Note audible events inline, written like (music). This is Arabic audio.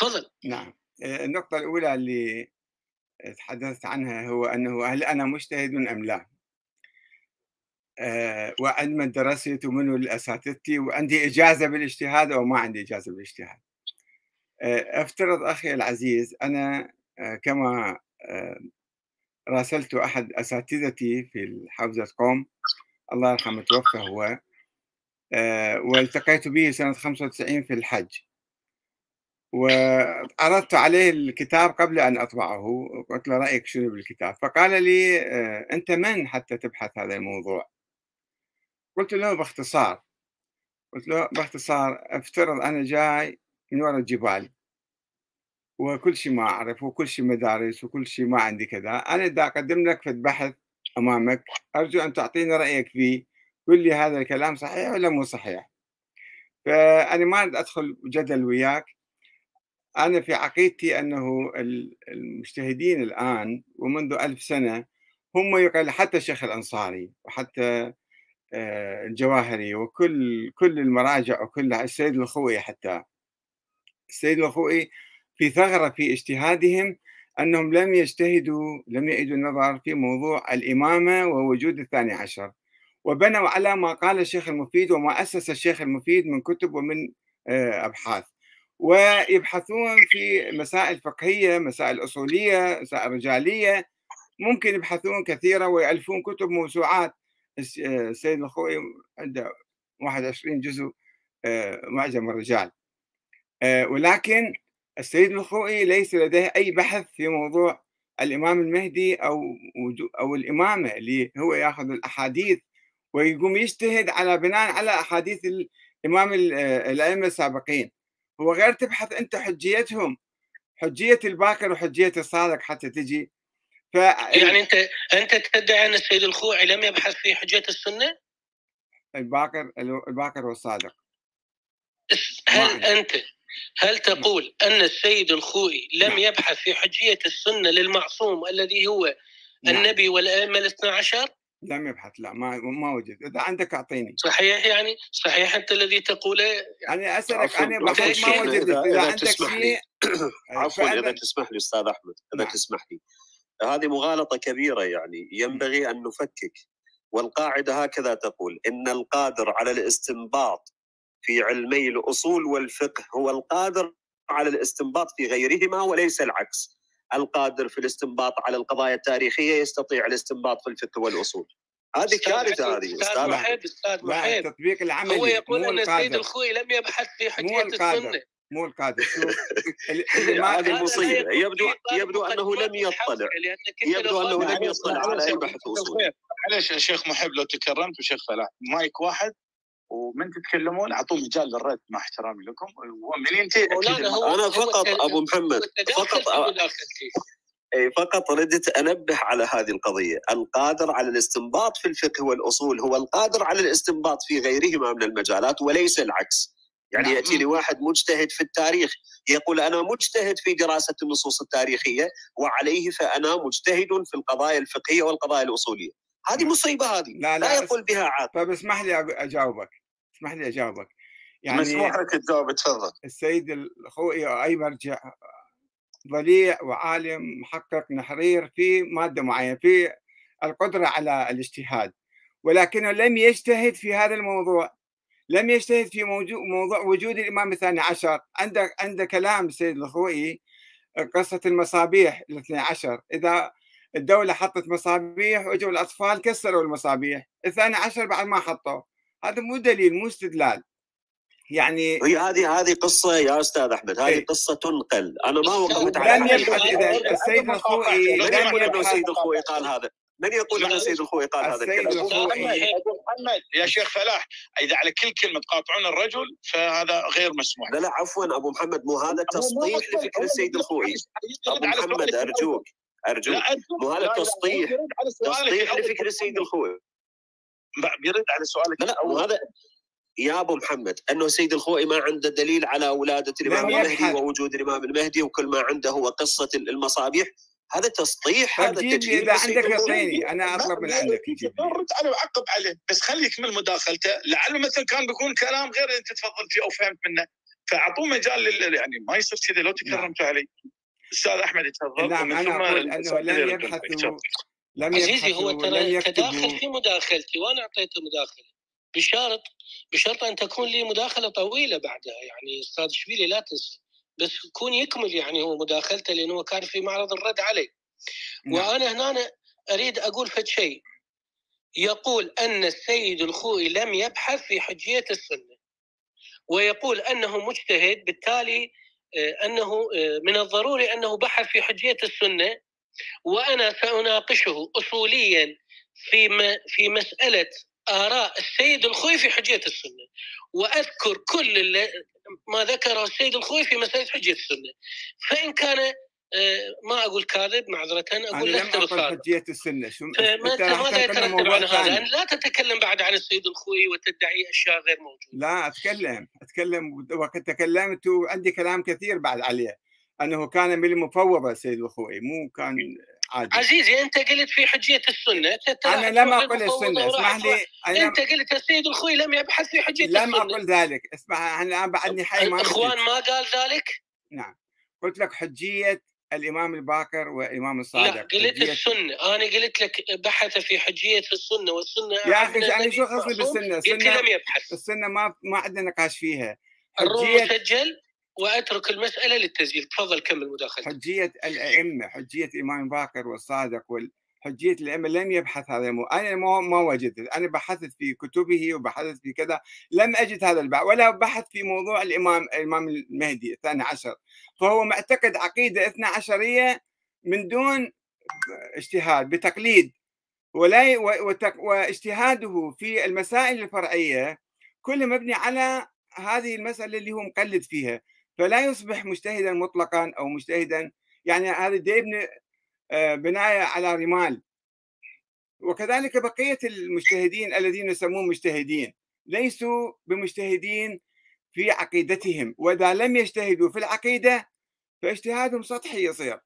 تفضل نعم. آه، النقطة الأولى اللي تحدثت عنها هو أنه هل أنا مجتهد أم لا؟ أه وعندما درست ومنو اساتذتي وعندي إجازة بالاجتهاد أو ما عندي إجازة بالاجتهاد. أه أفترض أخي العزيز أنا كما راسلت أحد أساتذتي في حوزة قوم الله يرحمه توفى هو والتقيت به سنة 95 في الحج. وعرضت عليه الكتاب قبل أن أطبعه قلت له رأيك شنو بالكتاب؟ فقال لي آه، أنت من حتى تبحث هذا الموضوع؟ قلت له باختصار. قلت له باختصار افترض أنا جاي من وراء الجبال وكل شيء ما أعرف وكل شيء مدارس وكل شيء ما عندي كذا أنا دا أقدم لك في البحث أمامك أرجو أن تعطيني رأيك فيه قل لي هذا الكلام صحيح ولا مو صحيح؟ فأنا ما أدخل جدل وياك أنا في عقيدتي أنه المجتهدين الآن ومنذ ألف سنة هم يقال حتى الشيخ الأنصاري وحتى آه، الجواهري وكل كل المراجع وكل السيد الخوئي حتى. السيد الخوئي في ثغرة في اجتهادهم أنهم لم يجتهدوا لم يعيدوا النظر في موضوع الإمامة ووجود الثاني عشر. وبنوا على ما قال الشيخ المفيد وما أسس الشيخ المفيد من كتب ومن آه، أبحاث. ويبحثون في مسائل فقهية مسائل أصولية مسائل رجالية. ممكن يبحثون كثيرا ويألفون كتب موسوعات. السيد الخوي عنده 21 جزء آه، معجم الرجال. آه، ولكن السيد الخوئي ليس لديه أي بحث في موضوع الإمام المهدي أو أو الإمامة اللي هو يأخذ الأحاديث ويقوم يجتهد على بناء على أحاديث الإمام آه، الأئمة السابقين. هو غير تبحث أنت حجيتهم حجية الباكر وحجية الصادق حتى تجي ف يعني أنت أنت تدعي أن السيد الخوعي لم يبحث في حجية السنة؟ الباكر الباكر والصادق هل أنت هل تقول أن السيد الخوئي لم نعم. يبحث في حجية السنة للمعصوم الذي هو نعم. النبي والأئمة الاثنى عشر؟ لم يبحث لا ما ما وجد. إذا عندك أعطيني. صحيح يعني صحيح أنت الذي تقوله يعني أسألك أنا ما وجدت. اذا, إذا عندك شيء عفوا إذا تسمح لي أستاذ أحمد إذا نعم. تسمح لي. هذه مغالطة كبيرة يعني. ينبغي أن نفكك. والقاعدة هكذا تقول إن القادر على الاستنباط في علمي الأصول والفقه هو القادر على الاستنباط في غيرهما وليس العكس. القادر في الاستنباط على القضايا التاريخية يستطيع الاستنباط في الفقه والأصول. هذه كارثة هذه أستاذ محب أستاذ محب التطبيق العملي هو يقول أن السيد الخوي لم يبحث في حجيه السنة. مو القادر. (laughs) هذه مصيبة. يبدو يبدو أنه لم يطلع. يبدو أنه لم يطلع على أي بحث أصولي. معلش يا شيخ محب لو تكرمت وشيخ فلاح. مايك واحد. ومن تتكلمون أعطوه مجال للرد مع احترامي لكم ومن ينتهي أنا فقط أبو محمد فقط إي فقط ردت انبه على هذه القضية، القادر على الاستنباط في الفقه والأصول هو القادر على الاستنباط في غيرهما من المجالات وليس العكس. يعني نعم. يأتي لي واحد مجتهد في التاريخ يقول أنا مجتهد في دراسة النصوص التاريخية وعليه فأنا مجتهد في القضايا الفقهية والقضايا الأصولية. هذه نعم. مصيبة هذه لا, لا, لا يقول بها عاقل طيب اسمح لي أجاوبك اسمح لي أجاوبك. يعني مسموح لك تجاوب تفضل. السيد الخوئي اي مرجع ضليع وعالم محقق نحرير في مادة معينة في القدرة على الاجتهاد. ولكنه لم يجتهد في هذا الموضوع. لم يجتهد في موضوع وجود الإمام الثاني عشر. عنده عنده كلام السيد الخوئي قصة المصابيح الاثني عشر. إذا الدولة حطت مصابيح واجوا الأطفال كسروا المصابيح. الثاني عشر بعد ما حطوا هذا مو دليل مو استدلال. يعني هي هذه هذه قصة يا أستاذ أحمد هذه إيه؟ قصة تنقل. أنا ما وقفت على لم يبحث إذا السيد الخوئي لم يبحث. السيد الخوئي قال هذا؟ من يقول ان السيد الخوئي قال هذا الكلام؟ محمد يا شيخ فلاح إذا على كل كلمة تقاطعون الرجل فهذا غير مسموح. لا لا عفوا أبو محمد مو هذا تصحيح لفكر السيد الخوئي أبو محمد أرجوك. أرجوك مو هذا تسطيح تسطيح لفكر السيد الخوئي بيرد على سؤالك لا لا وهذا يا أبو محمد أنه السيد الخوئي ما عنده دليل على ولادة الإمام المهدي ووجود الإمام المهدي وكل ما عنده هو قصة المصابيح. هذا تسطيح هذا تجهيل إذا عندك اعطيني أنا أطلب من عندك رد عليه وعقب عليه. بس خلي يكمل مداخلته لعل مثلا كان بيكون كلام غير أنت تفضل فيه أو فهمت منه. فأعطوه مجال لل... يعني ما يصير كذا لو تكرمتوا علي. أستاذ أحمد يتفضل نعم أنا أقول أنه لم يبحثوا لم عزيزي هو ترى تداخل في مداخلتي وأنا أعطيته مداخلة. بشرط بشرط أن تكون لي مداخلة طويلة بعدها. يعني أستاذ شبيلي لا تنسى. بس يكون يكمل يعني هو مداخلته لأنه كان في معرض الرد علي. نعم. وأنا هنا أريد أقول فد شيء. يقول أن السيد الخوئي لم يبحث في حجية السنة. ويقول أنه مجتهد بالتالي آه، أنه آه، من الضروري أنه بحث في حجية السنة. وأنا سأناقشه اصوليا في في مسألة آراء السيد الخوي في حجية السنة. وأذكر كل ما ذكره السيد الخوي في مسألة حجية السنة. فإن كان آه، ما أقول كاذب معذرة أقول لست بصادق حجية السنة. شو ماذا يترتب عن هذا؟ لا تتكلم بعد عن السيد الخوي وتدعي أشياء غير موجودة. لا أتكلم. أتكلم وقد تكلمت وعندي كلام كثير بعد عليه. أنه كان من المفوضة السيد الخوي مو كان عادي. عزيزي أنت قلت في حجية السنة أنا لم أقل السنة اسمح لي أنا أنت قلت السيد الخوي لم يبحث في حجية لم السنة. لم أقل ذلك اسمع أنا الآن بعدني حي ما الإخوان ما قال ذلك؟ نعم. قلت لك حجية الإمام الباكر والإمام الصادق لا قلت حجية... السنة. أنا قلت لك بحث في حجية السنة والسنة يا أخي يعني شو قصدي بالسنة؟ السنة لم يبحث. السنة ما ما عندنا نقاش فيها. حجية مسجل وأترك المسألة للتسجيل. تفضل كمل مداخلتك. حجية الأئمة حجية الامام باكر والصادق حجية الأئمة لم يبحث هذا المو... أنا ما ما وجدت. أنا بحثت في كتبه وبحثت في كذا. لم أجد هذا البحث ولا بحث في موضوع الإمام الإمام المهدي الثاني عشر. فهو معتقد عقيدة اثنا عشرية من دون اجتهاد بتقليد. ولا واجتهاده في المسائل الفرعية كله مبني على هذه المسألة اللي هو مقلد فيها. فلا يصبح مجتهدا مطلقا أو مجتهدا. يعني هذا يبني آه، بناية على رمال. وكذلك بقية المجتهدين الذين يسمون مجتهدين. ليسوا بمجتهدين في عقيدتهم. وإذا لم يجتهدوا في العقيدة فاجتهادهم سطحي يصير.